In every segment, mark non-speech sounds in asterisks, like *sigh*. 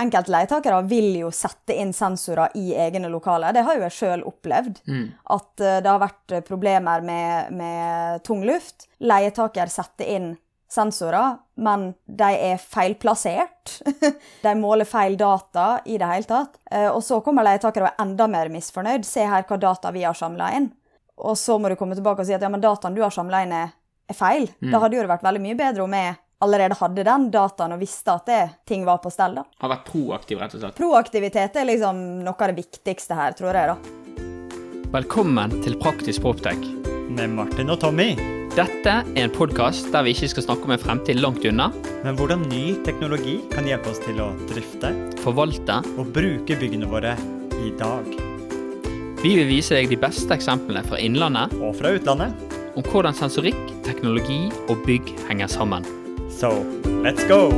enkelte leietakere vil jo sette inn sensorer i egne lokaler. Det har jo jeg sjøl opplevd. At eh, det har vært problemer med, med tung luft. Leietaker setter inn sensorer, men de er feilplassert. *laughs* de måler feil data i det hele tatt. Eh, Og så kommer leietakere og er enda mer misfornøyd. Se her hva data vi har samla inn. Og så må du komme tilbake og si at ja, men dataen du har samla inn, er, feil. feil. Da hadde jo det vært veldig mye bedre om jeg allerede hadde den dataen og visste at det, ting var på stell. da. Har vært proaktiv, rett og slett. Proaktivitet er liksom noe av det viktigste her, tror jeg. da. Velkommen til Praktisk Proptech. Med Martin og Tommy. Dette er en podkast der vi ikke skal snakke om en fremtid langt unna, Men hvordan ny teknologi kan hjelpe oss til å drifte forvalte. og bruke byggene våre i dag. Vi vil vise deg de beste eksemplene fra innlandet Og fra utlandet. om hvordan sensorikk, teknologi og bygg henger sammen. Så let's go!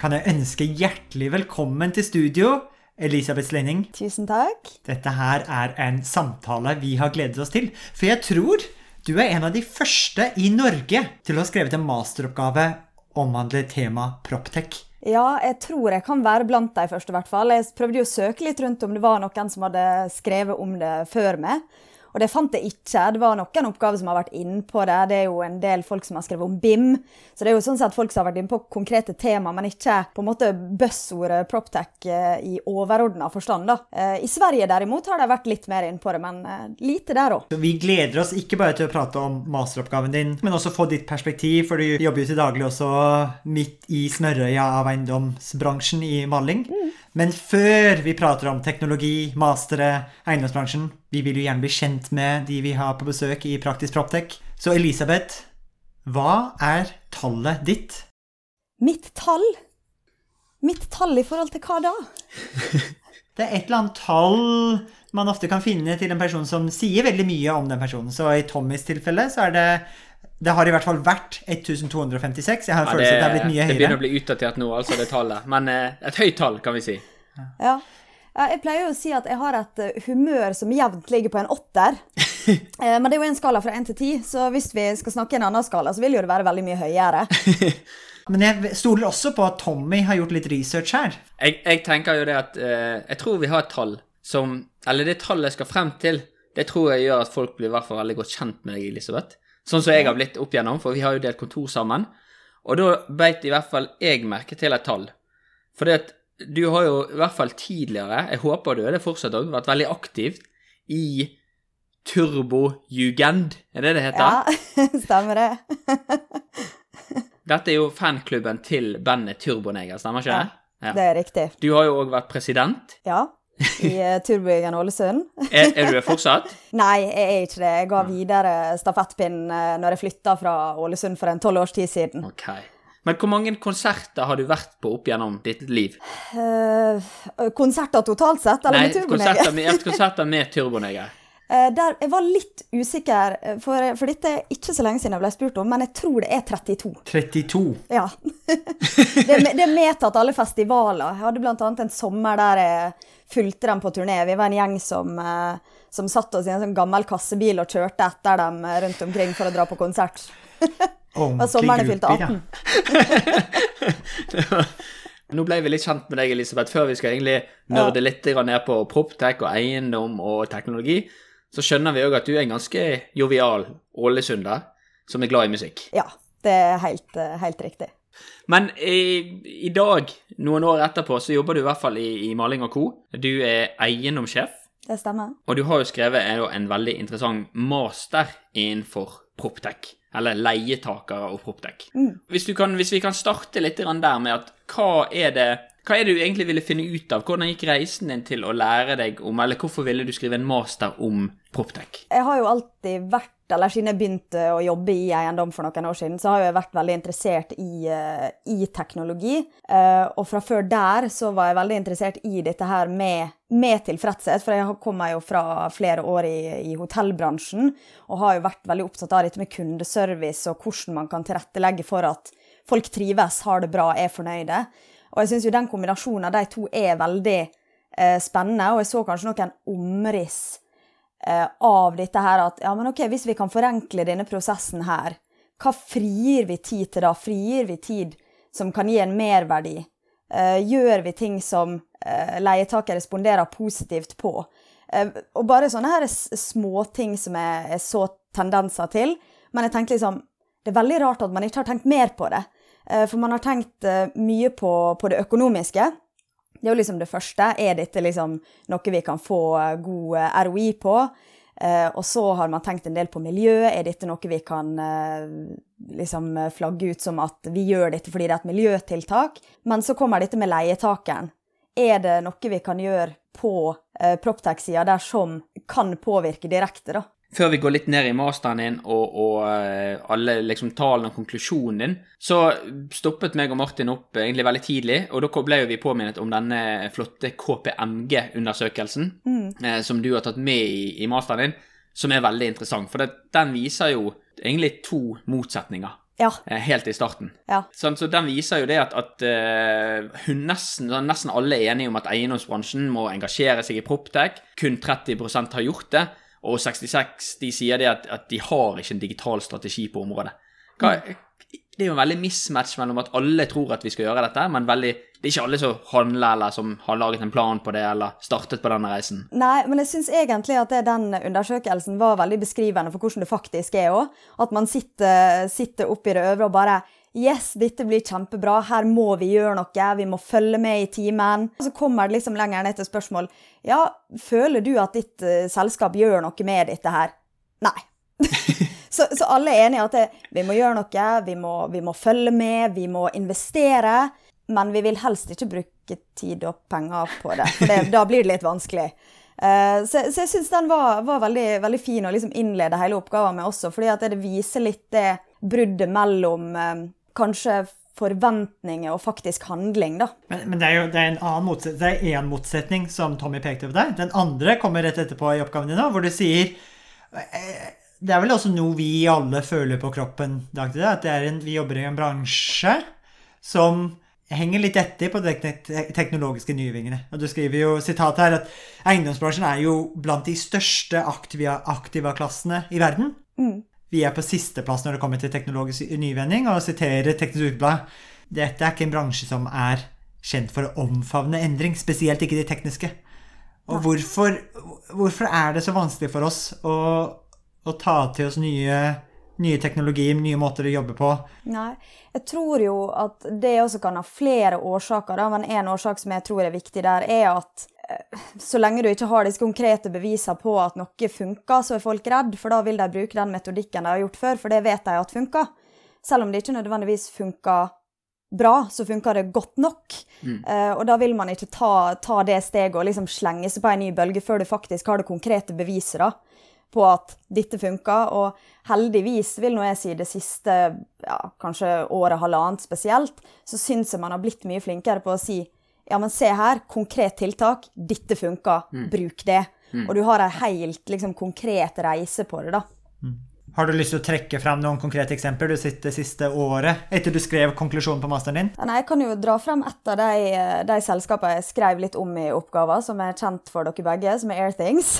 Kan jeg ønske hjertelig velkommen til studio, Elisabeth Slenning. Tusen takk. Dette her er en samtale vi har gledet oss til. For jeg tror du er en av de første i Norge til å ha skrevet en masteroppgave omhandlet tema Proptech. Ja, jeg tror jeg kan være blant de første, i hvert fall. Jeg prøvde jo å søke litt rundt om det var noen som hadde skrevet om det før meg. Og det fant jeg ikke. Det var noen oppgaver som har vært innpå det. Det er jo en del folk som har skrevet om BIM. Så det er jo sånn sett folk som har vært innpå konkrete tema, men ikke på en måte buzzordet proptech eh, i overordna forstand. da. Eh, I Sverige derimot har de vært litt mer innpå det, men eh, lite der òg. Vi gleder oss ikke bare til å prate om masteroppgaven din, men også få ditt perspektiv, for du jobber jo til daglig også midt i smørøya av eiendomsbransjen i maling. Men før vi prater om teknologi, mastere, eiendomsbransjen, vi vil jo gjerne bli kjent med de vi har på besøk i Praktisk Proptech. Så Elisabeth, hva er tallet ditt? Mitt tall? Mitt tall i forhold til hva da? *laughs* Det er et eller annet tall man ofte kan finne til en person som sier veldig mye om den personen. Så i Tommys tilfelle så er det Det har i hvert fall vært 1256. Jeg har en følelse det, at det er blitt mye høyere. det begynner å bli utdatert nå, altså det tallet. Men eh, et høyt tall, kan vi si. Ja. Ja, Jeg pleier jo å si at jeg har et eh, humør som jevnt ligger på en åtter. *laughs* Eh, Men det er jo en skala fra én til ti, så hvis vi skal snakke en annen skala, så vil jo det være veldig mye høyere. *laughs* Men jeg stoler også på at Tommy har gjort litt research her. Jeg, jeg tenker jo det at eh, Jeg tror vi har et tall som Eller det tallet jeg skal frem til, det tror jeg gjør at folk blir i hvert fall veldig godt kjent med deg, Elisabeth. Sånn som jeg har blitt opp igjennom, for vi har jo delt kontor sammen. Og da beit i hvert fall jeg merke til et tall. For det at du har jo i hvert fall tidligere, jeg håper du er det fortsatt òg, vært veldig aktiv i Turbojugend, er det det heter? Ja, *laughs* stemmer det. *laughs* Dette er jo fanklubben til bandet Turboneger, stemmer ikke det? Ja. Det er riktig. Du har jo òg vært president. Ja. I *laughs* eh, Turbojeger'n Ålesund. Er, er du det fortsatt? Nei, jeg er ikke det. Jeg ga videre stafettpinnen eh, når jeg flytta fra Ålesund for en tolv års tid siden. Ok. Men hvor mange konserter har du vært på opp gjennom ditt liv? Uh, konserter totalt sett, eller Nei, med Turboneger? konserter med, *laughs* konserter med Turboneger. Uh, der, jeg var litt usikker, eh, for, for dette er ikke så lenge siden jeg ble spurt om, men jeg tror det er 32. 32. Ja. *laughs* det, det er medtatt alle festivaler. Jeg hadde annet en sommer der jeg fulgte dem på turné. Vi var en gjeng som, uh, som satt oss i en sånn gammel kassebil og kjørte etter dem rundt omkring for å dra på konsert. *laughs* Det var sommeren jeg fylte 18. Nå ble vi litt kjent med deg, Elisabeth, før vi skal egentlig nerde litt ned på proptech og eiendom og teknologi. Så skjønner vi òg at du er en ganske jovial ålesunder som er glad i musikk. Ja, det er helt, helt riktig. Men i, i dag, noen år etterpå, så jobber du i hvert fall i, i Maling og Co. Du er eiendomssjef, Det stemmer. og du har jo skrevet en, en veldig interessant master innenfor proptech. Eller leietakere og proptech. Hvis, hvis vi kan starte litt der med at hva er det hva er det du egentlig ville finne ut av? Hvordan gikk reisen din til å lære deg om Eller hvorfor ville du skrive en master om proptech? Jeg har jo alltid vært, eller siden jeg begynte å jobbe i eiendom for noen år siden, så har jeg vært veldig interessert i, eh, i teknologi. Eh, og fra før der så var jeg veldig interessert i dette her med, med tilfredshet, for jeg kommer jo fra flere år i, i hotellbransjen, og har jo vært veldig opptatt av dette med kundeservice og hvordan man kan tilrettelegge for at folk trives, har det bra, er fornøyde. Og jeg syns jo den kombinasjonen av de to er veldig eh, spennende, og jeg så kanskje noen omriss eh, av dette her at ja, men ok, hvis vi kan forenkle denne prosessen her, hva frigir vi tid til da? Frigir vi tid som kan gi en merverdi? Eh, gjør vi ting som eh, leietaker responderer positivt på? Eh, og bare sånne her småting som jeg, jeg så tendenser til. Men jeg tenkte liksom Det er veldig rart at man ikke har tenkt mer på det. Eh, for man har tenkt eh, mye på, på det økonomiske. Det er jo liksom det første. Er dette liksom noe vi kan få eh, god ROI på? Og så har man tenkt en del på miljø. Er dette noe vi kan liksom flagge ut som at vi gjør dette fordi det er et miljøtiltak? Men så kommer dette med leietakeren. Er det noe vi kan gjøre på eh, Proptech-sida der som kan påvirke direkte, da? Før vi går litt ned i masteren din og, og eh, alle liksom tallene og konklusjonen din, så stoppet meg og Martin opp egentlig veldig tidlig, og da ble vi påminnet om denne flotte KPMG-undersøkelsen eh, som du har tatt med i, i masteren din, som er veldig interessant. For det, den viser jo egentlig to motsetninger Ja. eh, helt i starten. Ja. Sånn, så den viser jo det at, at uh, nesten, sånn, nesten alle er enige om at eiendomsbransjen må engasjere seg i Proptech. Kun 30% har gjort det, og 66 de sier det at, at de har ikke en digital strategi på området. Hva, det er jo en veldig mismatch mellom at alle tror at vi skal gjøre dette, men veldig, det er ikke alle som handler eller som har laget en plan på det eller startet på denne reisen. Nei, men jeg syns egentlig at det, den undersøkelsen var veldig beskrivende for hvordan det faktisk er òg. At man sitter, sitter oppi det øvre og bare Yes, dette blir kjempebra, her må vi gjøre noe, vi må følge med i timen. Og så kommer det liksom lenger ned til spørsmål Ja, føler du at ditt uh, selskap gjør noe med dette her? Nei. *laughs* så, så alle er enige at det, vi må gjøre noe, vi må, vi må følge med, vi må investere. Men vi vil helst ikke bruke tid og penger på det, for det, da blir det litt vanskelig. Uh, så, så jeg syns den var, var veldig, veldig fin å liksom innlede hele oppgaven med også, fordi det viser litt det bruddet mellom eh, kanskje forventninger og faktisk handling, da. Men, men det er jo det er en annen motsetning, det er én motsetning som Tommy pekte på der. Den andre kommer rett etterpå i oppgaven din hvor du sier eh, Det er vel også noe vi alle føler på kroppen dag til dag, at det en, vi jobber i en bransje som henger litt etter på de teknologiske nyvingene. Og du skriver jo sitat her at eiendomsbransjen er jo blant de største aktiva- aktiva-klassene i verden. Vi er på sisteplass når det kommer til teknologisk nyvending, og siterer Teknisk Ukeblad. Dette er ikke en bransje som er kjent for å omfavne endring, spesielt ikke de tekniske. Og hvorfor, hvorfor er det så vanskelig for oss å, å ta til oss nye, nye teknologier, nye måter å jobbe på? Nei, jeg tror jo at det også kan ha flere årsaker, da, men en årsak som jeg tror er viktig der, er at så lenge du ikke har disse konkrete bevisene på at noe funker, så er folk redd, for da vil de bruke den metodikken de har gjort før, for det vet de at funker. Selv om det ikke nødvendigvis funker bra, så funker det godt nok. Eh, og da vil man ikke ta, ta det steget og liksom slenge seg på en ny bølge før du faktisk har det konkrete beviset da, på at dette funker. Og heldigvis, vil nå jeg si, det siste ja, kanskje året, halvannet spesielt, så syns jeg man har blitt mye flinkere på å si ja, men se her, konkret tiltak, dette funker, bruk det. Og du har ei helt liksom, konkret reise på det, da. Har du lyst til å trekke fram noen konkrete eksempler du sitter det siste året etter du skrev konklusjonen på masteren din? Nei, jeg kan jo dra frem et av de, de selskapene jeg skrev litt om i oppgaven, som er kjent for dere begge, som er Airthings.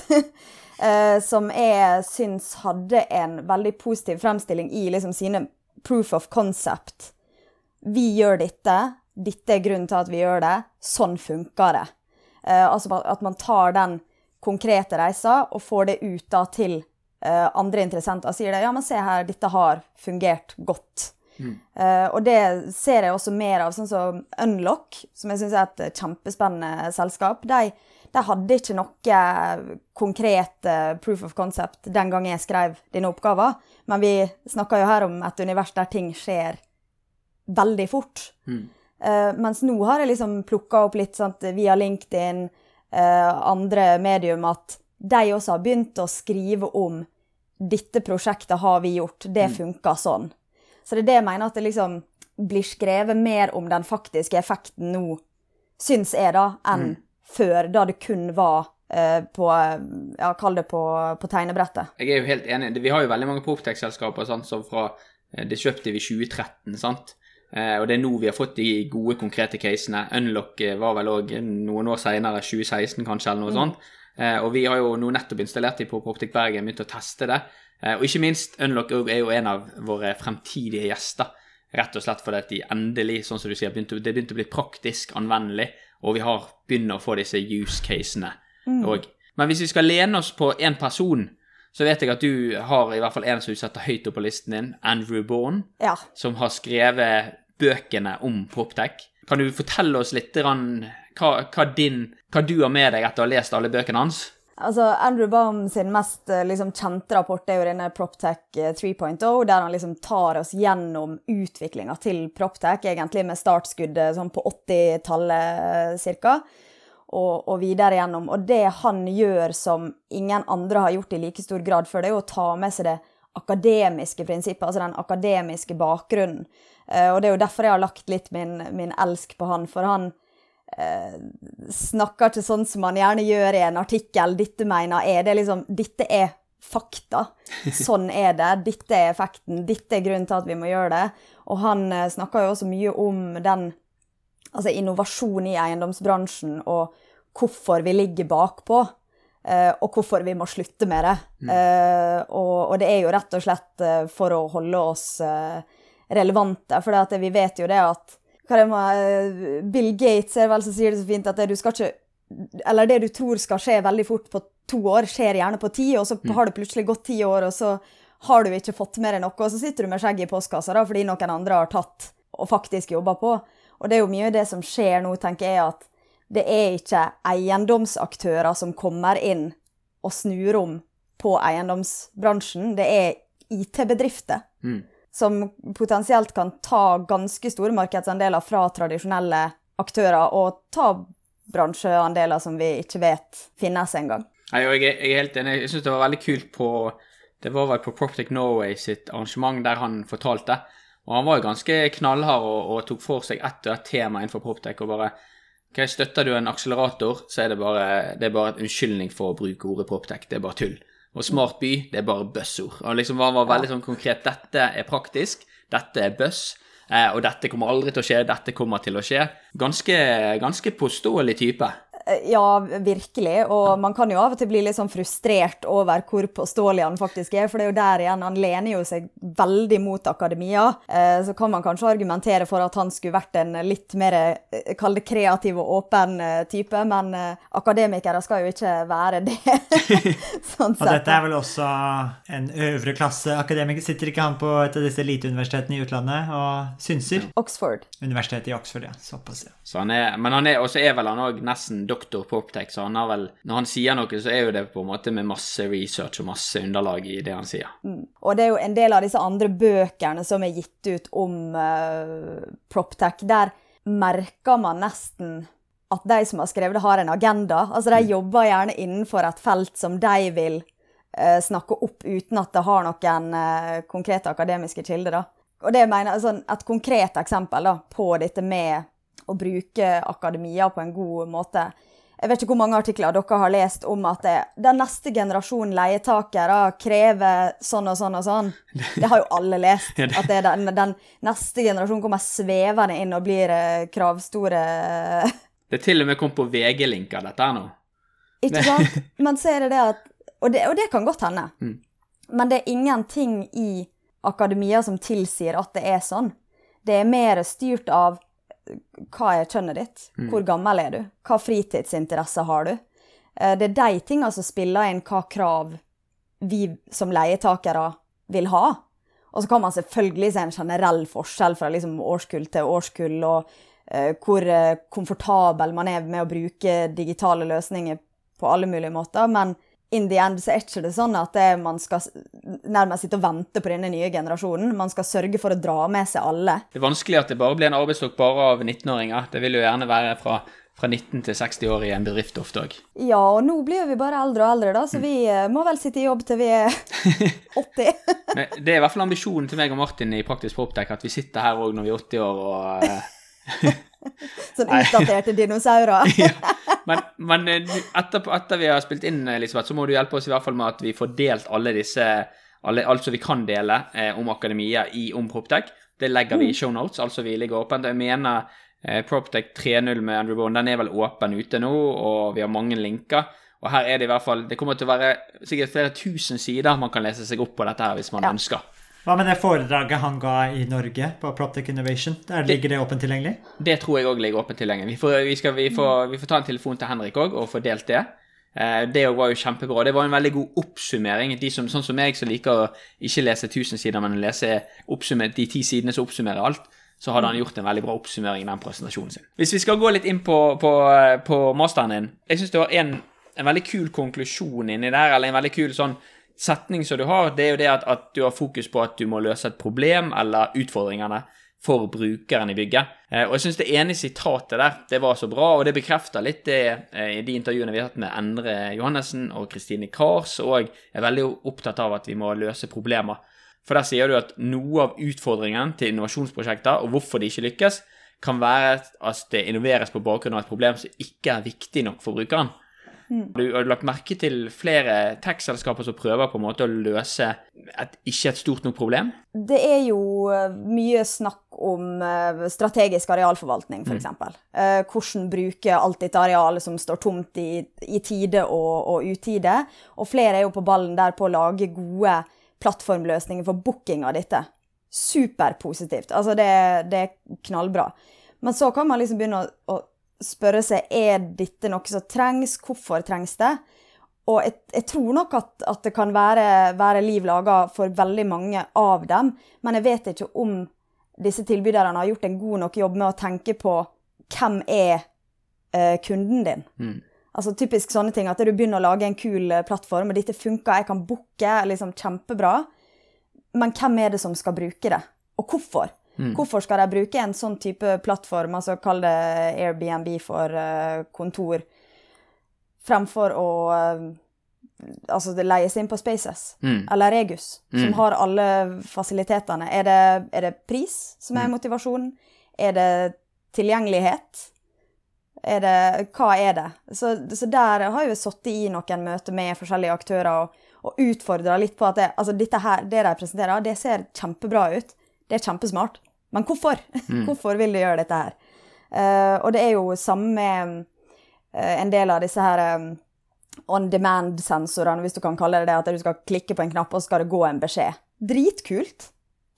*laughs* eh, som jeg syns hadde en veldig positiv fremstilling i liksom sine proof of concept. Vi gjør dette, dette er grunnen til at vi gjør det, sånn funker det. Eh, altså at man tar den konkrete reisa og får det ut da til eh, andre interessenter og sier det, ja, men se her, dette har fungert godt. Eh, og det ser jeg også mer av, sånn som Unlock, som jeg syns er et kjempespennende selskap. De, de hadde ikke noe konkret eh, proof of concept den gang jeg skrev denne oppgaven, men vi snakker jo her om et univers der ting skjer veldig fort. Eh, mens nå har jeg liksom plukka opp litt sant, via LinkedIn, eh, andre medium, at de også har begynt å skrive om dette prosjektet har vi gjort, det funker sånn. Så det er det jeg mener, at det liksom blir skrevet mer om den faktiske effekten nå, syns jeg, da, enn før, da det kun var eh, på Ja, kall det på, på tegnebrettet. Jeg er jo helt enig. Vi har jo veldig mange Proptech-selskaper som fra eh, Det kjøpte vi i 2013, sant. Eh, og det er nå vi har fått de gode, konkrete casene. Unlock eh, var vel òg noen år seinere, 2016 kanskje, eller noe sånt. Eh, og vi har jo nå nettopp installert de på Proptech Bergen, begynt å teste det. Eh, og ikke minst, Unlock er jo en av våre fremtidige gjester. rett og slett fordi at de endelig, sånn som du sier, begynte, det begynte å bli praktisk anvendelig, og vi har begynner å få disse use casene òg. Men hvis vi skal lene oss på én person, så vet jeg at du har i hvert fall en som du setter høyt opp på listen din, Andrew Bourne, Ja. som har skrevet bøkene om PropTech. Kan du fortelle oss litt grann, hva, hva, din, hva du har med deg etter å ha lest alle bøkene hans? Altså, Andrew Baum sin mest eh, liksom, kjente rapport er jo denne PropTech eh, 3.0, der han liksom tar oss gjennom utviklinga til PropTech, egentlig med startskuddet sånn på 80-tallet ca. Og, og videre gjennom. Og det han gjør som ingen andre har gjort i like stor grad før, det er å ta med seg det akademiske prinsippet, altså den akademiske bakgrunnen. Eh, og det er jo derfor jeg har lagt litt min, min elsk på han, for han eh, snakker ikke sånn som han gjerne gjør i en artikkel. Dette mener jeg. Det er liksom Dette er fakta. *laughs* Sånn er det. Dette er effekten. Dette er grunnen til at vi må gjøre det. Og han eh, snakker jo også mye om den altså innovasjon i eiendomsbransjen og hvorfor vi ligger bakpå. eh, og hvorfor vi må slutte med det. Eh, og, og det er jo rett og slett eh, for å holde oss relevante. For vi vet jo det at hva det Bill Gates er vel som sier det så fint at det du skal ikke Eller det du tror skal skje veldig fort på to år, skjer gjerne på ti, og så har det plutselig gått ti år, og så har du ikke fått med deg noe, og så sitter du med skjegget i postkassa da, fordi noen andre har tatt og faktisk jobba på. Og det er jo mye av det som skjer nå, tenker jeg, at det er ikke eiendomsaktører som kommer inn og snur om på eiendomsbransjen. Det er IT-bedrifter som potensielt kan ta ganske store markedsandeler fra tradisjonelle aktører, og ta bransjeandeler som vi ikke vet finnes engang. Nei, og jeg, er- jeg er helt enig. Jeg syns det var veldig kult på Det var vel på PropTech Norway sitt arrangement der han fortalte. Og han var jo ganske knallhard og, og tok for seg ett og ett tema innenfor PropTech. Og bare ok, Støtter du en akselerator, så er det bare, det er bare en unnskyldning for å bruke ordet PropTech. Det er bare tull. Og smart by, det er bare buzzord. Og liksom Han var veldig sånn konkret. Dette er praktisk. Dette er buzz. Eh, og dette kommer aldri til å skje. Dette kommer til å skje. Ganske, ganske påståelig type. Eh, Ja, virkelig. Og man kan jo av og til bli litt sånn frustrert over hvor påståelig han faktisk er, for det er jo der igjen, han lener jo seg veldig mot akademia. Eh, Så kan man kanskje argumentere for at han skulle vært en litt mer, eh, kall det kreativ og åpen type, men akademikere skal jo ikke være det. *laughs* *laughs* sånn Og dette er vel også en øvre klasse akademiker. Sitter ikke han på et av disse eliteuniversitetene i utlandet og synser? Oxford. Universitetet i Oxford, ja. Såpass, ja. Så han er, men han er, også er vel han òg nesten doktor PropTech, så han har vel Når han sier noe, så er jo det på en måte med masse research og masse underlag i det han sier. Og det er jo en del av disse andre bøkene som er gitt ut om uh, PropTech. Der merker man nesten at de som har skrevet det, har en agenda. Altså, De jobber gjerne innenfor et felt som de vil uh, snakke opp uten at det har noen uh, konkrete akademiske kilder. da. Og det mener jeg, sånn, Et konkret eksempel da, på dette med å bruke akademia på en god måte. Jeg vet ikke hvor mange artikler dere har lest om at det, den neste generasjon leietakere krever sånn og sånn og sånn. *laughs* Det har jo alle lest. At det den, den neste generasjonen kommer svevende inn og blir eh, kravstore *laughs* Det er til og med kommet på VG-linker, dette her nå. Ikke sant? Men så er det det at Og det, og det kan godt hende. Men det er ingenting i akademia som tilsier at det er sånn. Det er mer styrt av hva er kjønnet ditt? Hvor gammel er du? Hva fritidsinteresser har du? Eh, Det er de tinga som spiller inn hva krav vi som leietakere vil ha. Og så kan man selvfølgelig se en generell forskjell fra liksom årskull til årskull, og uh, hvor eh, komfortabel man er med å bruke digitale løsninger på alle mulige måter. Men in the end så er ikke det sånn at man skal nærmest sitte og vente på denne nye generasjonen. Man skal sørge for å dra med seg alle. Det er vanskelig at det bare blir en arbeidsstokk bare av 19-åringer. Det vil jo gjerne være fra, fra 19 til 60 år i en bedrift ofte òg. Ja, og nå blir vi bare eldre og eldre, da, så vi eh, må vel sitte i jobb til vi er *laughs* 80. Men det er i hvert fall ambisjonen til meg og Martin i Praktisk Proptech at vi sitter her òg når vi er 80 år og eh, *laughs* sånn utdaterte dinosaurer. *laughs* ja. Men, men etter, etter vi har spilt inn, Elisabeth, så må du hjelpe oss i hvert fall med at vi får delt alle disse alle, Alt som vi kan dele eh, om akademia i om Proptech. Det legger vi i shownotes, altså vi ligger åpent. Jeg mener eh, Proptech 3.0 med Andrew Bone den er vel åpen ute nå, og vi har mange linker. Og her er det i hvert fall Det kommer til å være sikkert flere tusen sider man kan lese seg opp på dette her hvis man Ja. ønsker. Hva med det foredraget han ga i Norge på Proptech Innovation? Der ligger det åpent tilgjengelig? Det tror jeg òg ligger åpent tilgjengelig. Vi får, vi, skal, vi, får, vi får ta en telefon til Henrik òg og få delt det. Eh, Det var jo kjempebra. Det var en veldig god oppsummering. De som, sånn som meg som liker å ikke lese 1000 sider, men lese de ti sidene som oppsummerer alt, så hadde han gjort en veldig bra oppsummering i den presentasjonen sin. Hvis vi skal gå litt inn på, på, på masteren din Jeg syns det var en, en veldig kul konklusjon inni der, eller en veldig kul sånn setning som du har. Det er jo det at, at du har fokus på at du må løse et problem eller utfordringene for brukeren i bygget. Eh, og jeg syns det ene sitatet der, det var så bra, og det bekrefter litt det eh, i de intervjuene vi har hatt med Endre Johannessen og Kristine Kars, og er veldig opptatt av at vi må løse problemer. For der sier du at noe av utfordringen til innovasjonsprosjekter, og hvorfor de ikke lykkes, kan være at det innoveres på bakgrunn av et problem som ikke er viktig nok for brukeren. Du har lagt merke til flere tech-selskaper som prøver på en måte å løse et, ikke et stort nok problem? Det er jo eh, mye snakk om eh, strategisk arealforvaltning, f.eks. Uh, hvordan bruke alt dette arealet som står tomt i, i tide og, og utide. Og flere er jo på ballen der på å lage gode plattformløsninger for booking av dette. Superpositivt. Altså, det, det er knallbra. Men så kan man liksom begynne å, å spørre seg er dette noe som trengs, hvorfor trengs det? Og jeg, jeg tror nok at, at det kan være, være liv laga for veldig mange av dem, men jeg vet ikke om disse tilbyderne har gjort en god nok jobb med å tenke på hvem er eh, kunden din. Mm. Altså Typisk sånne ting at du begynner å lage en kul eh, plattform, og dette funker, jeg kan booke, liksom kjempebra. Men hvem er det som skal bruke det, og hvorfor? Hvorfor skal de bruke en sånn type plattform, altså kall det Airbnb for uh, kontor, fremfor å uh, altså det leies inn på Spaces Mm. eller Regus, som Mm. har alle fasilitetene. Er det, er det pris som er motivasjonen? Er det tilgjengelighet? Er det, hva er det? Så, så der har jeg sittet i noen møter med forskjellige aktører og, og utfordra litt på at det, altså dette her, det de presenterer, det ser kjempebra ut. Det er kjempesmart. Men hvorfor? *laughs* hvorfor vil du gjøre dette her? Uh, og det er jo samme med uh, en del av disse her um, on demand-sensorene, hvis du kan kalle det det, at du skal klikke på en knapp, og så skal det gå en beskjed. Dritkult.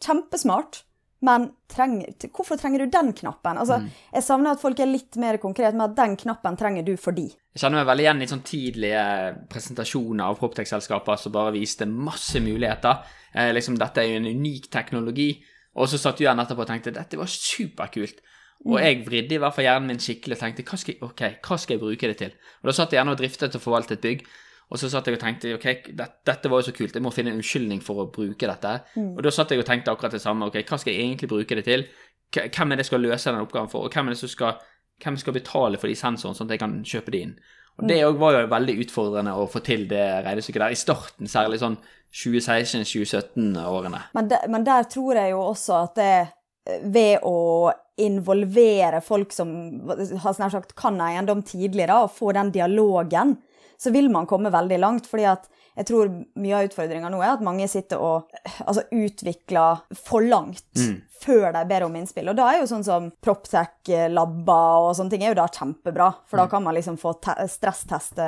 Kjempesmart. Men treng, hvorfor trenger du den knappen? Altså, Jeg savner at folk er litt mer konkret med at den knappen trenger du fordi. Jeg kjenner meg veldig igjen i sånn tidlige presentasjoner av Proptech-selskaper som bare viste masse muligheter. Eh, liksom, dette er jo en unik teknologi. Og så satt du igjen etterpå og tenkte dette var superkult. Og jeg vridde i hvert fall hjernen min skikkelig og tenkte hva skal, jeg, ok, hva skal jeg bruke det til? Og da satt jeg gjerne og driftet og forvaltet et bygg. Og så satt jeg og tenkte ok, det, dette var jo så kult, jeg må finne en unnskyldning for å bruke dette. Og da satt jeg og tenkte akkurat det samme. ok, Hva skal jeg egentlig bruke det til? Hvem er det jeg skal løse den oppgaven for? Og hvem er det som skal, hvem skal betale for de sensorene, sånn at jeg kan kjøpe de inn? Og det òg var jo veldig utfordrende å få til det regnestykket der, i starten, særlig sånn 2016-2017-årene. Men, men der tror jeg jo også at det ved å involvere folk som har snart sagt kan eiendom tidlig, da, og få den dialogen, så vil man komme veldig langt. fordi at jeg tror mye av utfordringa nå er at mange sitter og altså, utvikler for langt før de ber om innspill. Og da er jo sånn som Proptech-labber og sånne ting er jo da kjempebra, for da kan man liksom få stressteste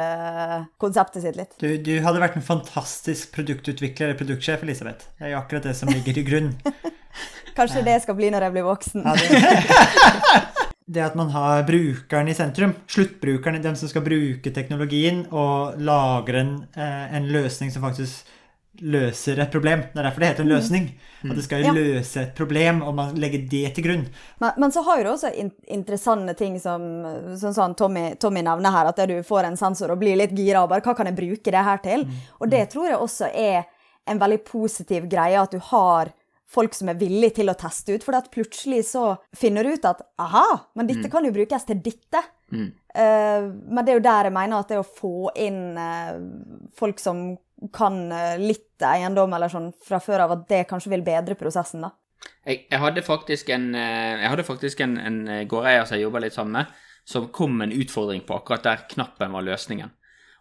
konseptet sitt litt. Du, du hadde vært en fantastisk produktutvikler eller produktsjef, Elisabeth. Det er jo akkurat det som ligger til grunn. *laughs* Kanskje det skal bli når jeg blir voksen. *laughs* Det, at man har brukeren i sentrum, sluttbrukeren, dem som skal bruke teknologien, og lager en, eh, en løsning som faktisk løser et problem. Det er derfor det heter en løsning. At det skal jo Ja. løse et problem, og man legger det til grunn. Men, men så har du også in interessante ting som som sånn Tommy, Tommy nevner her, at du får en sensor og blir litt gira og bare Hva kan jeg bruke det her til? Og det tror jeg også er en veldig positiv greie, at du har folk som er villige til å teste ut. For at plutselig så finner du ut at aha, men dette kan jo brukes til dette. Eh, men det er jo der jeg mener at det å få inn uh, folk som kan uh, litt eiendom eller sånn fra før av, at det kanskje vil bedre prosessen, da. Jeg, jeg hadde faktisk en, jeg hadde faktisk en, en gårdeier som jeg jobba litt sammen med, som kom med en utfordring på akkurat der knappen var løsningen.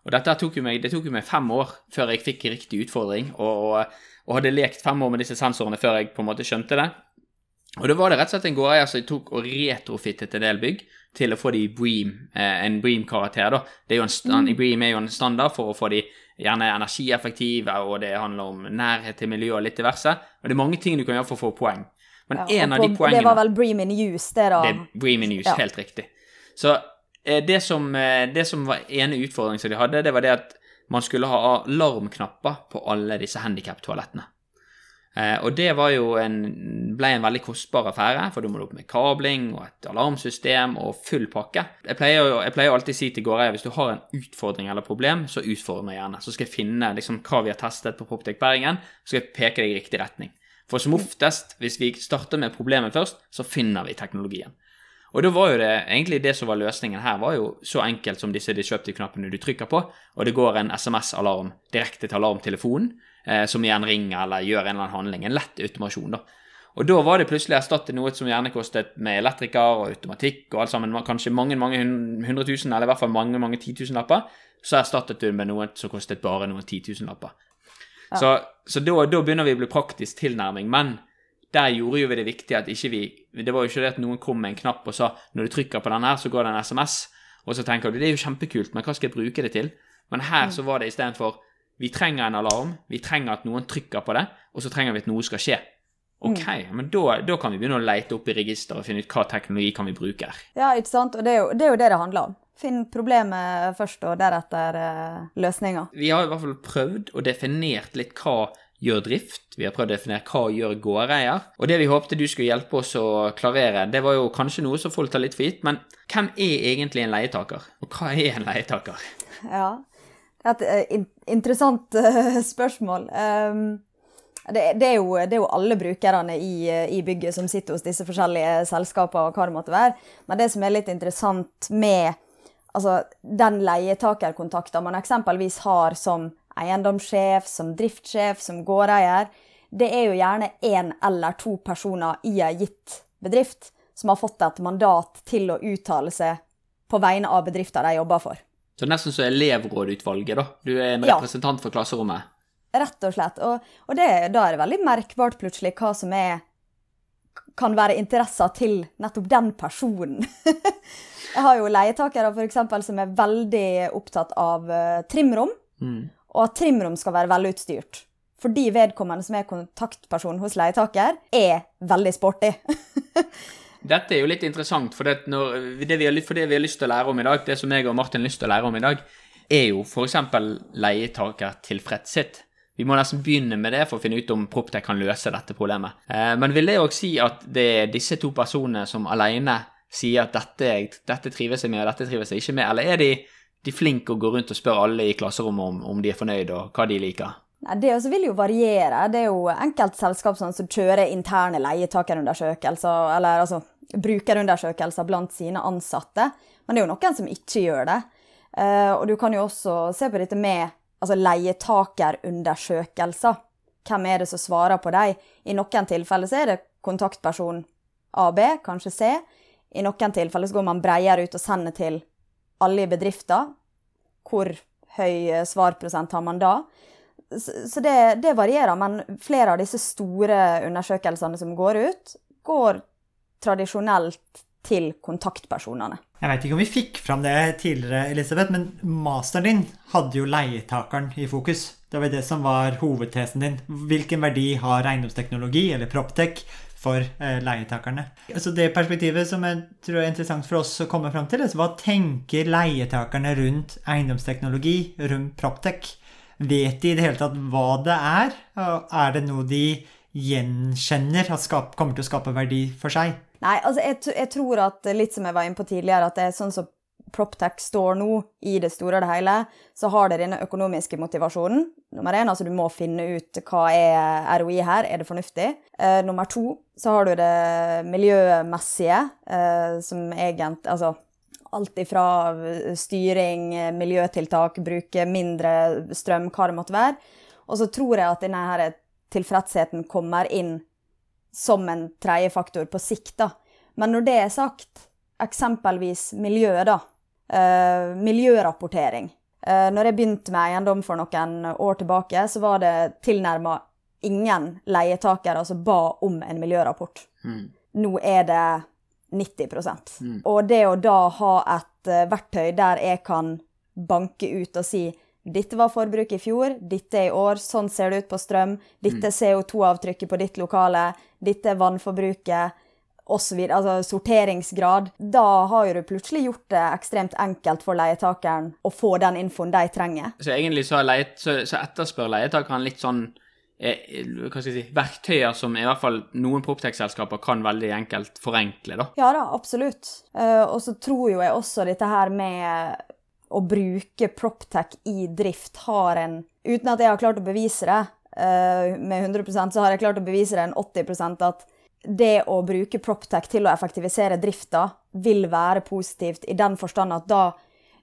Og dette tok jo meg, Det tok jo meg fem år før jeg fikk riktig utfordring, og, og, og hadde lekt fem år med disse sensorene før jeg på en måte skjønte det. Og da var det rett og slett en gårdeier som tok og retrofittet en del bygg til å få de Bream, eh, en Bream-karakter. da. Det er jo en stand, Bream er jo en standard for å få de gjerne energieffektive, og det handler om nærhet til miljø og litt diverse. Og det er mange ting du kan gjøre for å få poeng. Men Ja, en av de poengene Det var vel Bream in use, det, da. det er Bream in use, Ja. helt riktig. Så eh, det som, eh, det som var ene utfordringen som de hadde, det var det at man skulle ha alarmknapper på alle disse handikaptoalettene. Eh, og det en, ble en veldig kostbar affære, for du må opp med kabling og et alarmsystem og full pakke. Jeg pleier jeg pleier alltid å si til gårdeier hvis du har en utfordring eller problem, så utfordre meg gjerne. Så skal jeg finne liksom, hva vi har testet på Proptek Bergen, så skal jeg peke deg i riktig retning. For som oftest, hvis vi starter med problemet først, så finner vi teknologien. Og da var jo det egentlig det som var løsningen her, var jo så enkelt som disse disruptive-knappene du trykker på, og det går en SMS-alarm direkte til alarmtelefonen, eh, som igjen ringer eller gjør en eller annen handling. En lett automasjon, da. Og da var det plutselig erstattet noe som gjerne kostet med elektriker og automatikk og alt sammen, kanskje mange mange hundre tusen, eller i hvert fall mange mange titusenlapper, så erstattet du det med noe som kostet bare noen titusenlapper. Så, så da, da begynner vi å bli praktisk tilnærming, men der gjorde jo vi det viktig at ikke vi Det var jo ikke det at noen kom med en knapp og sa når du trykker på den her, så går det en SMS, og så tenker du det er jo kjempekult, men hva skal jeg bruke det til? Men her så var det istedenfor vi trenger en alarm, vi trenger at noen trykker på det, og så trenger vi at noe skal skje. Ok, men da, da kan vi begynne å leite opp i registeret og finne ut hva teknologi kan vi bruke her. Ja, ikke sant? Og det er jo det er jo det, det handler om. Finn problemet først, og deretter eh, løsninga. Vi har i hvert fall prøvd og definert litt hva gjør drift. Vi har prøvd å definere hva gjør gårdeier. Og det vi håpte du skulle hjelpe oss å klarere, det var jo kanskje noe som folk tar litt for gitt, men hvem er egentlig en leietaker? Og hva er en leietaker? Ja. Det er et eh, interessant eh, *laughs* spørsmål. Um, det, det, er jo, det er jo alle brukerne i, eh, i bygget som sitter hos disse forskjellige selskapene og hva det måtte være. Men det som er litt interessant med altså, den leietakerkontakten man eksempelvis har som eiendomssjef, som driftssjef, som gårdeier, det er jo gjerne én eller to personer i ei gitt bedrift som har fått et mandat til å uttale seg på vegne av bedrifter de jobber for. Så nesten så elevrådutvalget, da. Du er en Ja. representant for klasserommet. Rett og slett. Og, og det, da er det veldig merkbart plutselig hva som er kan være interesser til nettopp den personen. *laughs* Jeg har jo leietakere for eksempel, som er veldig opptatt av eh, trimrom, Mm. Og at trimrom skal være velutstyrt. Fordi vedkommende som er kontaktperson hos leietaker, er veldig sporty. *laughs* Dette er jo litt interessant, for det, når, det, vi har, for det vi har lyst til å lære om i dag, det som jeg og Martin har lyst til å lære om i dag, er jo f.eks. leietakertilfredshet. Vi må nesten begynne med det for å finne ut om Proptech kan løse dette problemet. Eh, men vil det òg si at det er disse to personene som alene sier at dette, dette trives jeg med, og dette trives jeg ikke med, eller er de, de flinke å gå rundt og spørre alle i klasserommet om, om de er fornøyd, og hva de liker? Nei, Det også vil jo variere. Det er jo enkeltselskap sånn som kjører interne leietakerundersøkelser, eller altså brukerundersøkelser blant sine ansatte. Men det er jo noen som ikke gjør det. Eh, og du kan jo også se på dette med altså leietakerundersøkelser. Hvem er det som svarer på dem? I noen tilfeller så er det kontaktperson AB, kanskje C. I noen tilfeller så går man bredere ut og sender til alle i bedriften. Hvor høy eh, svarprosent har man da? Så det, det varierer, men flere av disse store undersøkelsene som går ut, går tradisjonelt til kontaktpersonene. Jeg vet ikke om vi fikk fram det tidligere, Elisabeth, men masteren din hadde jo leietakeren i fokus. Det var det som var hovedtesen din. Hvilken verdi har eiendomsteknologi, eller Proptech, for eh, leietakerne? Altså Det perspektivet som jeg tror er interessant for oss å komme fram til, er hva tenker leietakerne rundt eiendomsteknologi, rundt Proptech? Vet de i det hele tatt hva det er? Er det noe de gjenkjenner at skap, kommer til å skape verdi for seg? Nei, altså jeg, jeg tror at, litt som jeg var inne på tidligere, at det er sånn som PropTech står nå, i det store og det hele, så har det denne økonomiske motivasjonen. Nummer én, altså du må finne ut hva er ROI her, er det fornuftig? Eh, nummer to, så har du det miljømessige, eh, som egentlig Altså alt ifra styring, miljøtiltak, bruke mindre strøm, hva det måtte være. Og så tror jeg at denne her tilfredsheten kommer inn som en tredje faktor på sikt. da. Men når det er sagt, eksempelvis miljøet, da. Eh, miljørapportering. Eh, når jeg begynte med eiendom for noen år tilbake, så var det tilnærma ingen leietakere som ba om en miljørapport. Mm. Nå er det 90 Mm. Og det å da ha et eh, verktøy der jeg kan banke ut og si Dette var forbruket i fjor, dette er i år, sånn ser det ut på strøm. Dette er CO2-avtrykket på ditt lokale, dette er vannforbruket osv. Altså sorteringsgrad. Da har jo du plutselig gjort det ekstremt enkelt for leietakeren å få den infoen de trenger. Så egentlig så, leit, så, så etterspør leietakeren litt sånn eh, hva skal jeg si, verktøyer som i hvert fall noen proptech-selskaper kan veldig enkelt forenkle, da. Ja da, absolutt. Eh, og så tror jo jeg også dette her med å bruke proptech i drift har en Uten at jeg har klart å bevise det eh, med 100% så har jeg klart å bevise det en 80% at det å bruke proptech til å effektivisere drifta vil være positivt i den forstand at da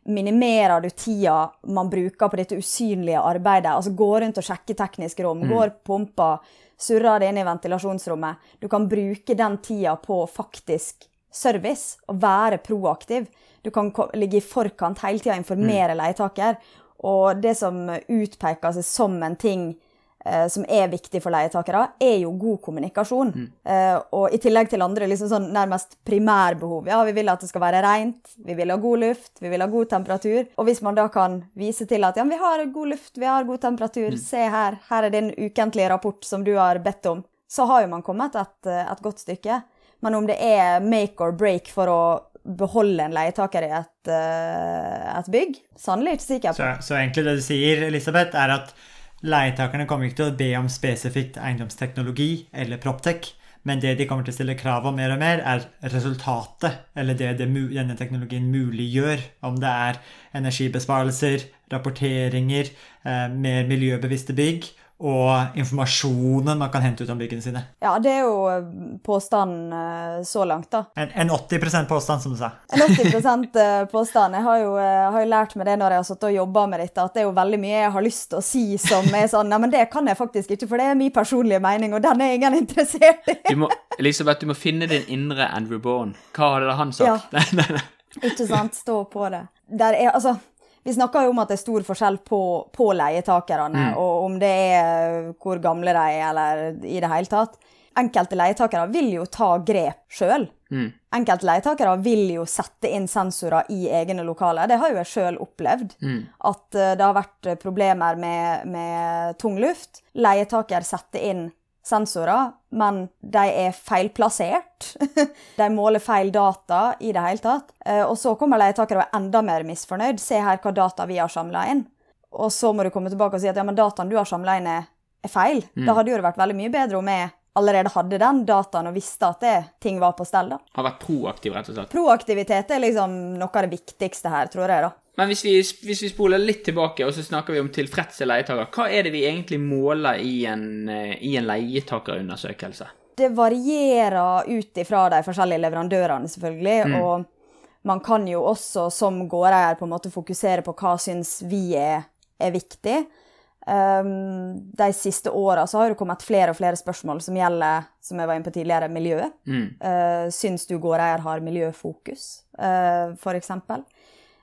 minimerer du tida man bruker på dette usynlige arbeidet. Altså gå rundt og sjekke teknisk rom, mm. går pumpa, surrer det inn i ventilasjonsrommet. Du kan bruke den tida på faktisk service og være proaktiv. Du kan ligge i forkant hele tida og informere mm. leietaker. Og det som utpeker seg som en ting som er viktig for leietakere, er jo god kommunikasjon. Mm. Eh, og i tillegg til andre liksom sånn nærmest primærbehov. Ja, vi vil at det skal være rent, vi vil ha god luft, vi vil ha god temperatur. Og hvis man da kan vise til at ja, vi har god luft, vi har god temperatur, mm. se her, her er din ukentlige rapport som du har bedt om, så har jo man kommet et, et godt stykke. Men om det er make or break for å beholde en leietaker i et, et bygg, sannelig ikke sikker på. Så, så egentlig det du sier, Elisabeth, er at Leietakerne kommer ikke til å be om spesifikt eiendomsteknologi eller Proptech, men det de kommer til å stille krav om mer og mer, er resultatet, eller det, denne teknologien muliggjør. Om det er energibesparelser, rapporteringer, eh, mer miljøbevisste bygg, og informasjonen man kan hente ut om byggene sine. Ja, det er jo eh, påstanden eh, så langt, da. En, en 80% påstand, som du sa. En 80 eh, påstand. Jeg har jo, har jo lært meg det når jeg har sittet og jobba med dette, at det er jo veldig mye jeg har lyst til å si som er sånn Nei, men det kan jeg faktisk ikke, for det er min personlige mening, og den er ingen interessert i. Du må, Elisabeth, du må finne din indre Andrew Bourne. Hva hadde han sagt? Ja. *laughs* Nei, nei, nei. Ikke sant. Stå på det. Der er, altså vi snakker jo om at det er stor forskjell på, på leietakerne, mm. og om det er hvor gamle de er, eller i det hele tatt. Enkelte leietakere vil jo ta grep sjøl. Mm. Enkelte leietakere vil jo sette inn sensorer i egne lokaler. Det har jo jeg sjøl opplevd. Mm. At uh, det har vært problemer med, med tung luft. Leietaker setter inn sensorer, men de er feilplassert. *laughs* de måler feil data i det hele tatt. Eh, og så kommer leietakere og er enda mer misfornøyd. Se her hva data vi har samla inn. Og så må du komme tilbake og si at ja, men dataen du har samla inn, er, er feil. Mm. Da hadde jo det vært veldig mye bedre om jeg allerede hadde den dataen og visste at det, ting var på stell. da. Har vært proaktiv, rett og slett. Proaktivitet er liksom noe av det viktigste her, tror jeg. da. Men hvis vi, hvis vi, spoler litt tilbake, og så snakker vi om tilfredse leietakere, hva er det vi egentlig måler i en, eh, i en leietakerundersøkelse? Det varierer ut ifra de forskjellige leverandørene, selvfølgelig. Mm. Og man kan jo også som gårdeier på en måte fokusere på hva syns vi er, er viktig. Um, de siste åra har det kommet flere og flere spørsmål som gjelder som jeg var inne på tidligere, miljøet. Mm. Uh, syns du gårdeier har miljøfokus, uh, f.eks.?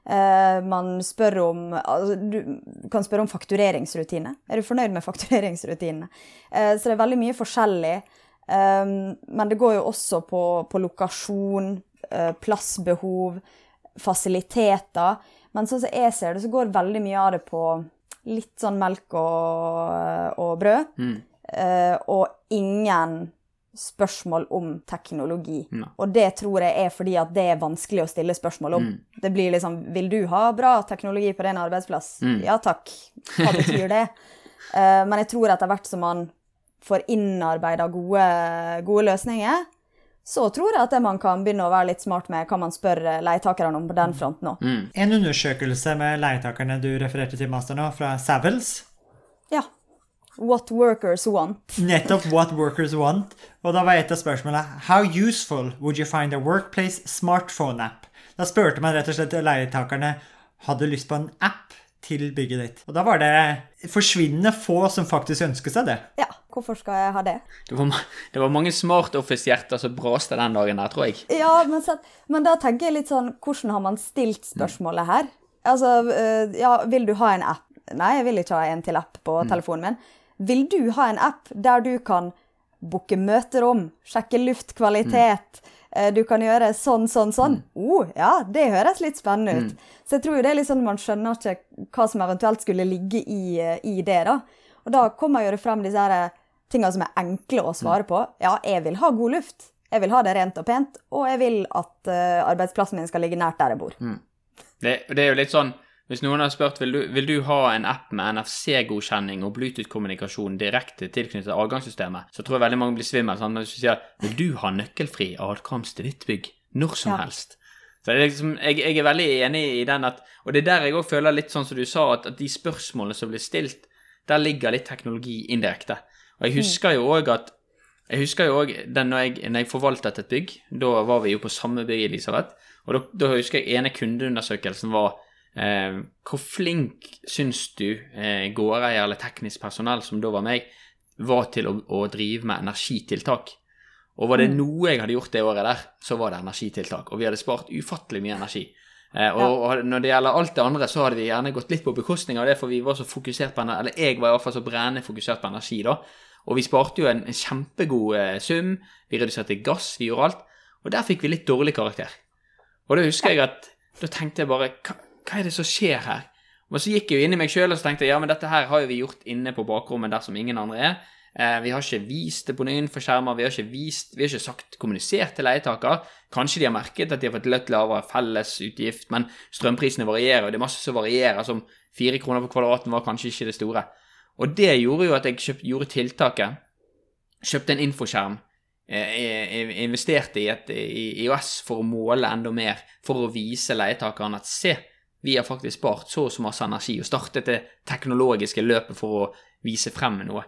Uh, man spør om altså, Du kan spørre om faktureringsrutine. Er du fornøyd med faktureringsrutinene? Uh, så det er veldig mye forskjellig. Um, men det går jo også på, på lokasjon, plassbehov, fasiliteter. Men sånn som jeg ser det, så går veldig mye av det på litt sånn melk og, og brød. Mm. og ingen spørsmål om teknologi. Ne. Og det tror jeg er fordi at det er vanskelig å stille spørsmål om. Mm. Det blir liksom Vil du ha bra teknologi på din arbeidsplass? Mm. Ja takk. Hva betyr det? uh, *laughs* men jeg tror etter hvert som man får innarbeida gode, gode, løsninger, så tror jeg at man kan begynne å være litt smart med hva man spør leietakerne om på den fronten òg. Mm. En undersøkelse med leietakerne du refererte til, Master, nå, fra Savils. Ja. What workers want. Nettopp what workers want. Og da var et av spørsmålene How useful would you find a workplace smartphone app? Da spurte man rett og slett leietakerne hadde lyst på en app til bygget ditt. Og da var det forsvinnende få som faktisk ønsket seg det. Ja, hvorfor skal jeg ha det? Det var, det var mange smart office-hjerter som braste den dagen der, tror jeg. Ja, men, så, men, da tenker jeg litt sånn Hvordan har man stilt spørsmålet her? Altså, øh, ja, vil du ha en app? Nei, jeg vil ikke ha en til app på mm. telefonen min. Vil du ha en app der du kan booke møterom, sjekke luftkvalitet, Mm. Du kan gjøre sånn, sånn, sånn. Oh, ja, det høres litt spennende ut. Så jeg tror jo det er litt sånn man skjønner ikke hva som eventuelt skulle ligge i, eh, i det, da. Og da kommer jo det frem disse her eh, tingene som er enkle å svare på. Ja, jeg vil ha god luft. Jeg vil ha det rent og pent, og jeg vil at eh, arbeidsplassen min skal ligge nært der jeg bor. Det, det er jo litt sånn Hvis noen har spurt vil du, vil du ha en app med NFC-godkjenning og Bluetooth-kommunikasjon direkte tilknyttet adgangssystemet, så tror jeg veldig mange blir svimmel. Sånn, hvis du sier vil du ha nøkkelfri adkomst til ditt bygg når som Ja. helst. Så det er liksom, jeg, jeg er veldig enig i den at Og det er der jeg òg føler litt sånn som du sa, at, at de spørsmålene som blir stilt, der ligger litt teknologi indirekte. Og jeg husker jo òg at jeg husker jo òg når, jeg- når jeg forvaltet et bygg. Da var vi jo på samme bygg, Elisabeth. Og da, da husker jeg ene kundeundersøkelsen var eh, Hvor flink syns du eh, gårdeier eller teknisk personell, som da var meg, var til å, å drive med energitiltak? Og var det noe jeg hadde gjort det året der, så var det energitiltak. Og vi hadde spart ufattelig mye energi. Eh, og, og når det gjelder alt det andre, så hadde vi gjerne gått litt på bekostning av det, for vi var så fokusert på energi, eller jeg var i hvert fall så brennende fokusert på energi da. Og vi sparte jo en, en kjempegod eh, sum, vi reduserte gass, vi gjorde alt. Og der fikk vi litt dårlig karakter. Og da husker jeg at da tenkte jeg bare hva, er det som skjer her? Og så gikk jeg jo inn i meg sjøl og så tenkte jeg, ja, men dette her har jo vi gjort inne på bakrommet der som ingen andre er. Eh, vi har ikke vist det på noen skjermer, vi har ikke vist, vi har ikke sagt, kommunisert til leietaker. Kanskje de har merket at de har fått litt lavere fellesutgift, men strømprisene varierer, og det er masse som varierer, som fire kroner på kvadraten var kanskje ikke det store. Og det gjorde jo at jeg kjøpt, gjorde tiltaket, kjøpte en infoskjerm, eh, eh, investerte i et IOS for å måle enda mer, for å vise leietakerne at se, vi har faktisk spart så og så masse energi, og startet det teknologiske løpet for å vise frem noe.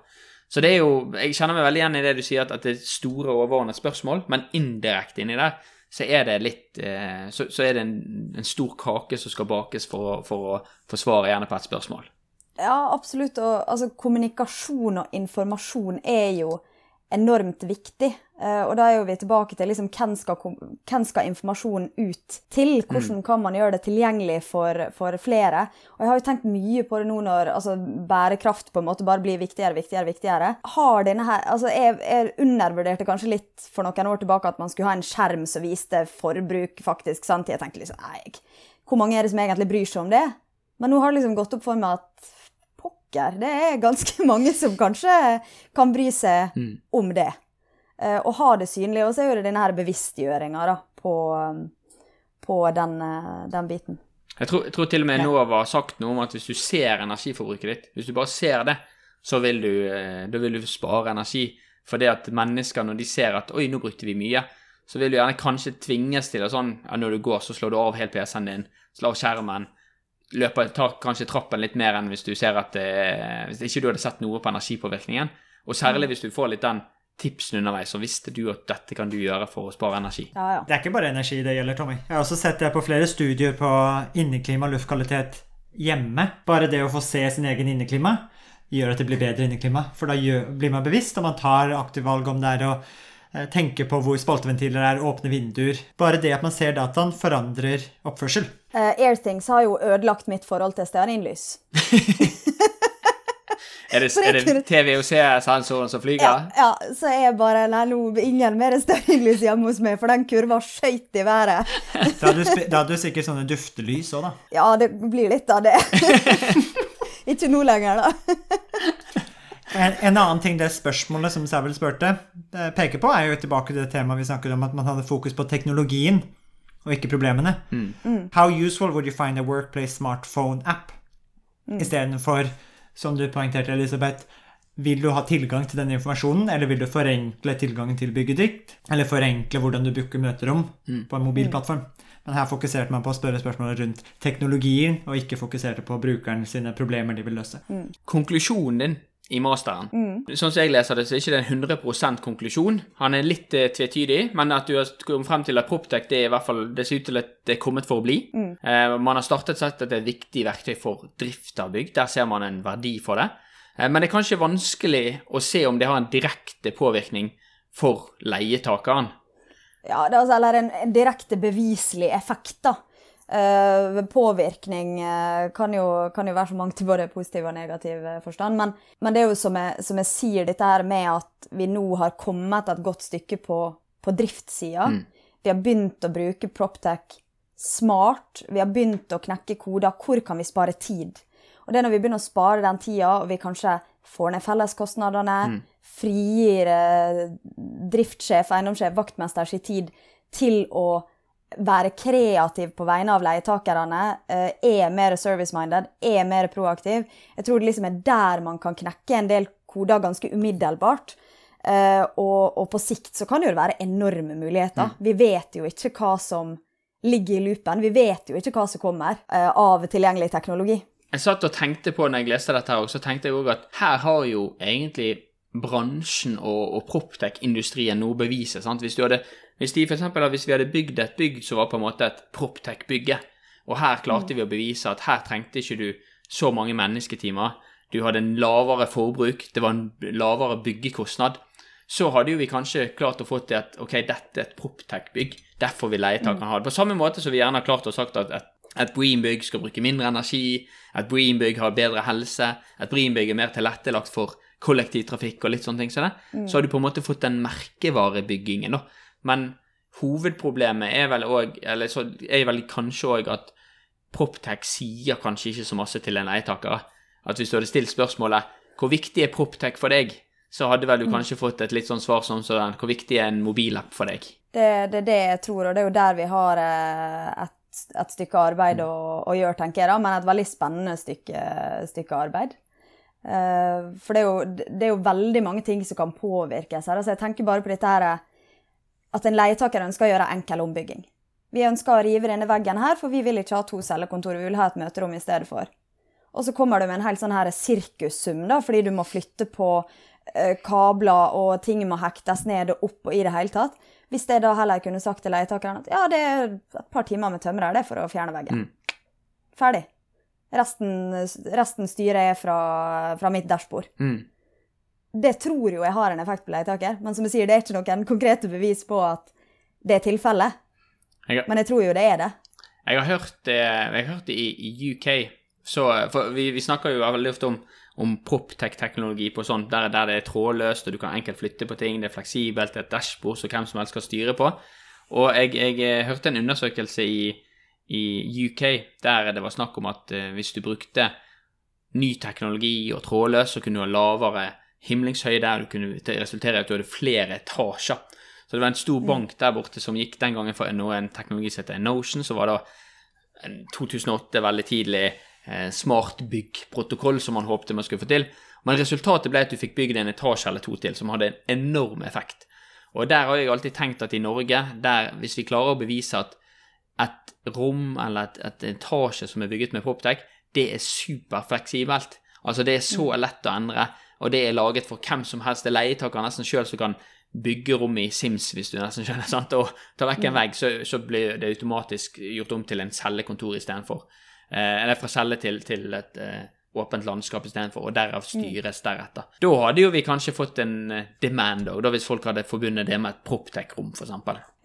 Så det er jo, jeg kjenner meg veldig igjen i det du sier, at, at det er store overordnede spørsmål, men indirekte inni der, så er det litt, eh, så, så er det en, en stor kake som skal bakes for å, for å forsvare gjerne på et spørsmål. Ja, absolutt. Og altså, kommunikasjon og informasjon er jo enormt viktig. Eh, og da er jo vi tilbake til liksom, hvem, skal, hvem skal informasjonen ut til? Hvordan kan man gjøre det tilgjengelig for, for flere? Og jeg har jo tenkt mye på det nå når altså, bærekraft på en måte bare blir viktigere, viktigere, viktigere. Har denne her, altså Jeg, jeg undervurderte kanskje litt for noen år tilbake at man skulle ha en skjerm som viste forbruk, faktisk. sant? Jeg tenkte liksom, nei, hvor mange er det som egentlig bryr seg om det? Men nå har det liksom gått opp for meg at pokker, det er ganske *laughs* mange som kanskje kan bry seg om det. Eh, og ha det synlig. Og så er det denne bevisstgjøringa på, um, på den, eh, den biten. Jeg tror, jeg tror til og med Enova har sagt noe om at hvis du ser energiforbruket ditt, hvis du bare ser det, så vil du, eh, da vil du spare energi. For det at mennesker, når de ser at 'oi, nå brukte vi mye', så vil du gjerne kanskje tvinges til å sånn ja, Når du går, så slår du av helt PC-en din, slår av skjermen, løper, tar kanskje trappen litt mer enn hvis du ser at eh, Hvis ikke du hadde sett noe på energipåvirkningen. Og særlig hvis du får litt den tipsen underveis, så visste du at dette kan du gjøre for å spare energi. Ja, ja. Det er ikke bare energi det gjelder, Tommy. Jeg har også sett det på flere studier på inneklima og luftkvalitet hjemme. Bare det å få se sin egen inneklima gjør at det blir bedre inneklima. For da gjør, blir man bevisst, og man tar aktive valg om det er å eh, tenke på hvor spalteventiler er, åpne vinduer. Bare det at man ser dataen, forandrer oppførsel. Eh, Airthings har jo ødelagt mitt forhold til stearinlys. *laughs* Er det, er det TVOC-sensoren som flyger? Ja, ja, så jeg bare Nei, nå ingen mer stearinlys hjemme hos meg, for den kurva skøyt i været. *laughs* Da hadde du, da hadde du sikkert sånne duftelys òg, da. Ja, det blir litt av det. *laughs* Ikke nå lenger, da. En, en annen ting det spørsmålet som Savel spurte, eh, peker på, er jo tilbake til det temaet vi snakket om, at man hadde fokus på teknologien og ikke problemene. How useful would you find a workplace smartphone app? Istedenfor, som du poengterte, Elisabeth, vil du ha tilgang til denne informasjonen, eller vil du forenkle tilgangen til bygget ditt? Eller forenkle hvordan du booker møterom på en mobilplattform? Men her fokuserte man på å spørre spørsmålet rundt teknologien, og ikke fokuserte på brukeren sine problemer de vil løse. konklusjonen din i masteren. Sånn som jeg leser det, så er det ikke det en 100 konklusjon. Han er litt eh, tvetydig, men at du har kommet frem til at Proptech det er i hvert fall, det ser ut til at det er kommet for å bli. Eh, man har startet sett at det er et viktig verktøy for drift av bygg. Der ser man en verdi for det. Eh, men det er kanskje vanskelig å se om det har en direkte påvirkning for leietakeren. Ja, det er altså, eller en, en direkte beviselig effekt, da. Eh, påvirkning uh, kan, jo, kan jo være så mangt i både positiv og negativ eh, forstand. Men, men det er jo som jeg, som jeg sier, dette her med at vi nå har kommet et godt stykke på, på driftssida. Vi har begynt å bruke Proptech smart. Vi har begynt å knekke koder. Hvor kan vi spare tid? Og det er når vi begynner å spare den tida, og vi kanskje får ned felleskostnadene, mm. frigir eh, driftssjef, eiendomssjef, vaktmester sin tid til å være kreativ på vegne av leietakerne, eh, er mer service-minded, er mer proaktiv. Jeg tror det liksom er der man kan knekke en del koder ganske umiddelbart. Uh, og, og, på sikt så kan det jo være enorme muligheter. Mm. Vi vet jo ikke hva som ligger i loopen. Vi vet jo ikke hva som kommer uh, av tilgjengelig teknologi. Jeg satt og tenkte på når jeg leste dette, her, så tenkte jeg òg at her har jo egentlig bransjen og, og proptech-industrien noe å bevise. sant? Hvis, hadde, hvis, de, for eksempel, hvis vi hadde bygd et bygg som var på en måte et proptech-bygge, og her klarte mm. vi å bevise at her trengte ikke du så mange mennesketimer, du hadde en lavere forbruk, det var en lavere byggekostnad, så hadde jo vi kanskje klart å få til at ok, dette er et proptech-bygg, derfor vil leietakerne ha det. På samme måte som vi gjerne har klart å sagt at et, et Bream-bygg skal bruke mindre energi, et Bream-bygg har bedre helse, et Bream-bygg er mer tilrettelagt for kollektivtrafikk og litt sånne ting som så det, mm. så har du på en måte fått den merkevarebyggingen, da. Men hovedproblemet er vel òg, eller så er vel kanskje òg at Proptech sier kanskje ikke så masse til en leietaker. At hvis du hadde stilt spørsmålet hvor viktig er Proptech for deg, så hadde vel du mm. kanskje fått et litt sånn svar som sånn Hvor viktig er en mobilapp for deg? Det, det, er det jeg tror, og det er jo der vi har eh, et, et stykke arbeid å, å, gjøre, tenker jeg, da, men et veldig spennende stykke, stykke arbeid. Uh, for det er, jo, det er, jo, veldig mange ting som kan påvirkes her. Altså jeg tenker bare på dette her at en leietaker ønsker å gjøre enkel ombygging. Vi ønsker å rive denne veggen her, for vi vil ikke ha to cellekontor, vi vil ha et møterom i stedet for. Og så kommer du med en helt sånn her sirkussum, da, fordi du må flytte på Eh, kabler og ting må hektes ned og opp og i det hele tatt. Hvis jeg da heller kunne sagt til leietakeren at ja, det er et par timer med tømrer det for å fjerne veggen. Mm. Ferdig. Resten, resten styrer jeg fra, fra mitt dashbord. Mm. Det tror jo jeg har en effekt på leietaker, men som jeg sier, det er ikke noen konkrete bevis på at det er tilfellet. Men jeg tror jo det er det. Jeg har hørt det, jeg har hørt det i, i UK. Så, for vi, vi snakker jo veldig ofte om om proptech-teknologi på sånt, der, der, det er trådløst, og du kan enkelt flytte på ting, det er fleksibelt, det er et dashbord som hvem som helst skal styre på. Og jeg, jeg eh, hørte en undersøkelse i, i, UK der det var snakk om at uh, hvis du brukte ny teknologi og trådløs, så kunne du ha lavere himlingshøyde, der du kunne resultere i at du hadde flere etasjer. Så det var en stor mm. bank der borte som gikk den gangen for en teknologi som heter Notion, som var da 2008, veldig tidlig eh, smart byggprotokoll som man håpte man skulle få til. Men resultatet ble at du fikk bygd en etasje eller to til som hadde en enorm effekt. Og der har jeg alltid tenkt at i Norge, der hvis vi klarer å bevise at et rom eller et, et etasje som er bygget med Poptech, det er superfleksibelt. Altså det er så mm. lett å endre, og det er laget for hvem som helst. Det er leietaker nesten sjøl som kan bygge rommet i Sims, hvis du nesten skjønner. *laughs* sant? Og ta vekk en mm. vegg, så, så blir det automatisk gjort om til en cellekontor istedenfor. Eh, eller fra celle til, til et eh, åpent landskap istedenfor, og derav mm. styres deretter. Da hadde jo vi kanskje fått en eh, demand òg, hvis folk hadde forbundet det med et proptech-rom, f.eks.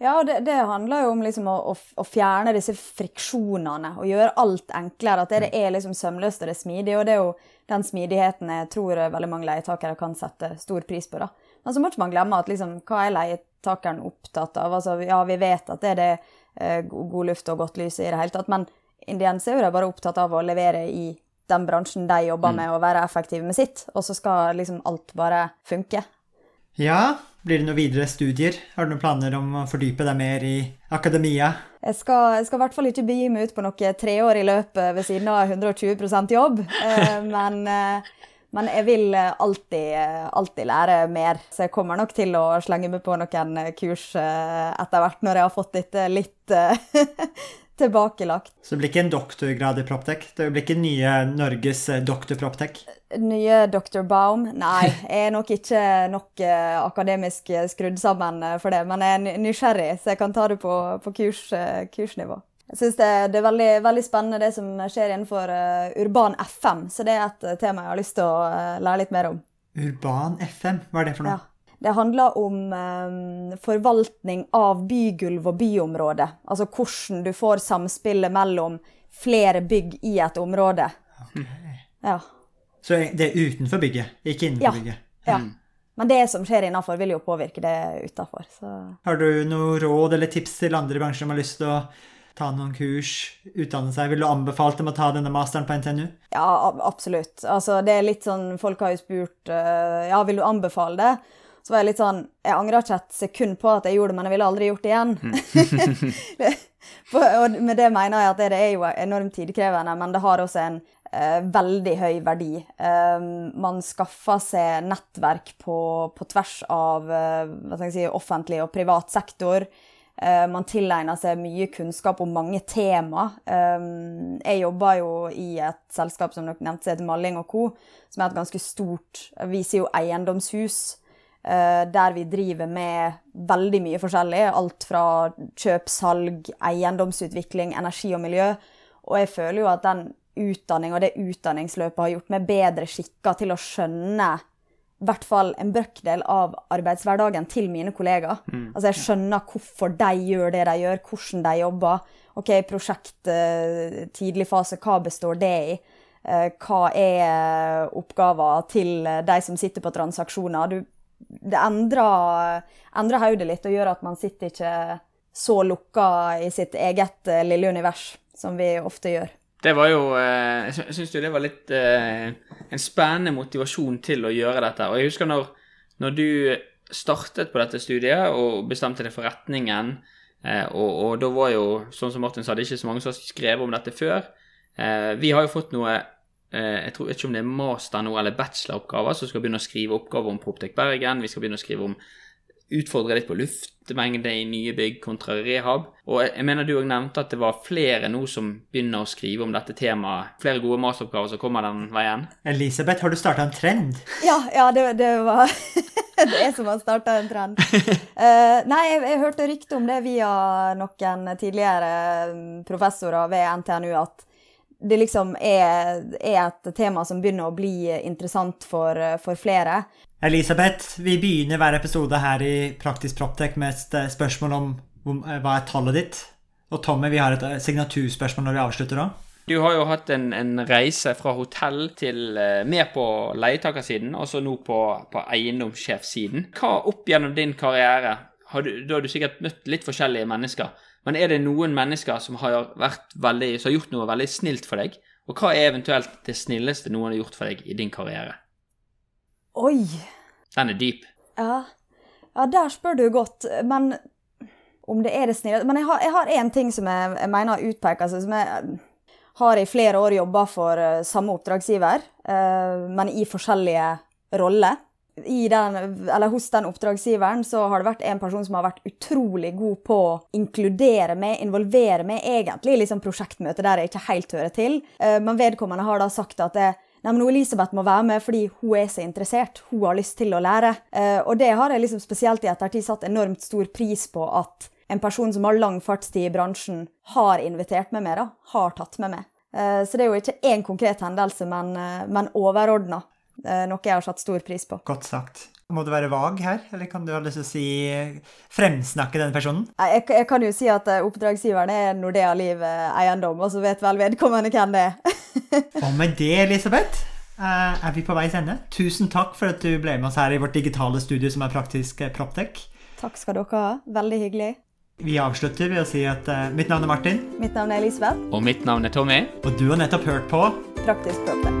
Ja, det, det, handler jo om liksom å, å, å, fjerne disse friksjonene og gjøre alt enklere. At det, det er liksom sømløst og det er smidig. Og det er jo den smidigheten jeg tror veldig mange leietakere kan sette stor pris på. da. Men så må ikke man glemme at liksom, hva er leietakeren opptatt av? Altså, ja, vi vet at det er det god luft og godt lys i det hele tatt, men indiens er jo bare opptatt av å levere i den bransjen de jobber mm. med, og være effektive med sitt. Og så skal liksom alt bare funke. Ja, blir det noen videre studier? Har du noen planer om å fordype deg mer i akademia? Jeg skal, jeg skal i hvert fall ikke begi meg ut på noe treårig i løpet ved siden av 120% jobb. Eh, *laughs* men, eh, men, jeg vil alltid, alltid, lære mer. Så jeg kommer nok til å slenge meg på noen kurs etter hvert når jeg har fått dette litt *laughs* tilbakelagt. Så det blir ikke en doktorgrad i Proptech? Det blir ikke nye Norges eh, doktor Proptech? Nye Dr. Baum? Nei, jeg er nok ikke nok uh, akademisk skrudd sammen eh, for det. Men jeg er nysgjerrig, så jeg kan ta det på, på kurs, kursnivå. Jeg syns det, det, er veldig, veldig, spennende det som skjer innenfor urban FM. Så det er et tema jeg har lyst til å lære litt mer om. Urban FM, hva er det for noe? Ja. Det handler om eh, forvaltning av bygulv og byområde. Altså hvordan du får samspillet mellom flere bygg i et område. Ja. Så det er utenfor bygget, ikke innenfor ja. bygget? Ja. Mm. Men det som skjer innafor, vil jo påvirke det utafor. Har du noe råd eller tips til andre bransjer som har lyst til å ta noen kurs, utdanne seg? Vil du anbefale dem å ta denne masteren på NTNU? Ja, absolutt. Altså, det er litt sånn Folk har jo spurt uh, ja, vil du anbefale det. Så var jeg litt sånn Jeg angrer ikke et sekund på at jeg gjorde det, men jeg ville aldri gjort det igjen. Mm. *laughs* og med det mener jeg at det, er jo enormt tidkrevende, men det har også en eh, veldig høy verdi. Um, man skaffer seg nettverk på, på tvers av uh, si, offentlig og privat sektor. Uh, man tilegner seg mye kunnskap om mange tema. Um, jeg jobber jo i et selskap som dere nevnte, som heter Malling Co., som er et ganske stort Vi sier jo eiendomshus. Uh, der vi driver med veldig mye forskjellig. Alt fra kjøp, salg, eiendomsutvikling, energi og miljø. Og jeg føler jo at den utdanning og det utdanningsløpet har gjort meg bedre skikka til å skjønne i hvert fall en brøkdel av arbeidshverdagen til mine kollegaer. Mm. Altså Jeg skjønner hvorfor de gjør det de gjør, hvordan de jobber. Ok, prosjekt, uh, tidlig fase, hva består det i? Uh, hva er oppgaver til de som sitter på transaksjoner? Du det endrer, endrer hodet litt og gjør at man sitter ikke så lukka i sitt eget uh, lille univers som vi ofte gjør. Det var jo uh, Jeg syns jo det var litt uh, en spennende motivasjon til å gjøre dette. Og jeg husker når, når du startet på dette studiet og bestemte deg for retningen, og, og, da var jo, sånn som Martin sa, det ikke så mange som har skrevet om dette før. vi har jo fått noe Eh, jeg tror ikke om det er master nå eller bacheloroppgaver, så skal vi begynne å skrive oppgaver om Proptech Bergen. Vi skal begynne å skrive om Utfordre litt på luftmengde i nye bygg kontra rehab. Og jeg mener du òg nevnte at det var flere nå som begynner å skrive om dette temaet. Flere gode masteroppgaver som kommer den veien. Elisabeth, har du starta en trend? Ja, ja det, det var *laughs* det er som har starta en trend. Uh, nei, jeg, jeg hørte rykte om det via noen tidligere mm, professorer ved NTNU at det liksom er, er, et tema som begynner å bli interessant for, for, flere. Elisabeth, vi begynner hver episode her i Praktisk Proptek med et spørsmål om hva er tallet ditt. Og Tommy, vi har et signaturspørsmål når vi avslutter òg. Du har jo hatt en, en, reise fra hotell til eh, mer på leietakersiden, og så nå på, på eiendomssjefsiden. Hva opp gjennom din karriere har du, Da har du sikkert møtt litt forskjellige mennesker. Men er det noen mennesker som har, veldig, som har, gjort noe veldig snilt for deg? Og hva er eventuelt det snilleste noen har gjort for deg i din karriere? Oi. Den er dyp. Ja. ja der spør du godt. Men om det er det snille Men jeg har, én ting som jeg, jeg mener utpeker seg, som jeg har i flere år jobba for uh, samme oppdragsgiver, uh, men i forskjellige roller den, hos den oppdragsgiveren så har det vært en person som har vært utrolig god på å inkludere meg, involvere meg egentlig liksom prosjektmøte der jeg ikke helt hører til. Eh, men vedkommende har da sagt at det, Nei, men Elisabeth må være med fordi hun er så interessert. Hun har lyst til å lære. Eh, og det har jeg liksom spesielt i ettertid satt enormt stor pris på at en person som har lang fartstid i bransjen, har invitert meg med, da. Har tatt med meg. Eh, så det er jo ikke én konkret hendelse, men, men overordna. Eh, noe jeg har satt stor pris på. Godt sagt. Må du være vag her, eller kan du ha lyst til å si fremsnakke den personen? Jeg, jeg kan jo si at eh, oppdragsgiveren er Nordea Liv eh, Eiendom, og så vet vel vedkommende hvem det er. *laughs* og med det, Elisabeth, er vi på veis ende. Tusen takk for at du ble med oss her i vårt digitale studio som er Praktisk Proptech. Takk skal dere ha. Veldig hyggelig. Vi avslutter ved å si at uh, mitt navn er Martin. Mitt navn er Elisabeth. Og mitt navn er Tommy. Og du har nettopp hørt på Praktisk Proptech.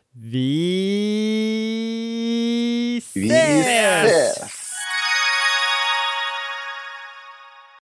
Vi ses! Vi ses!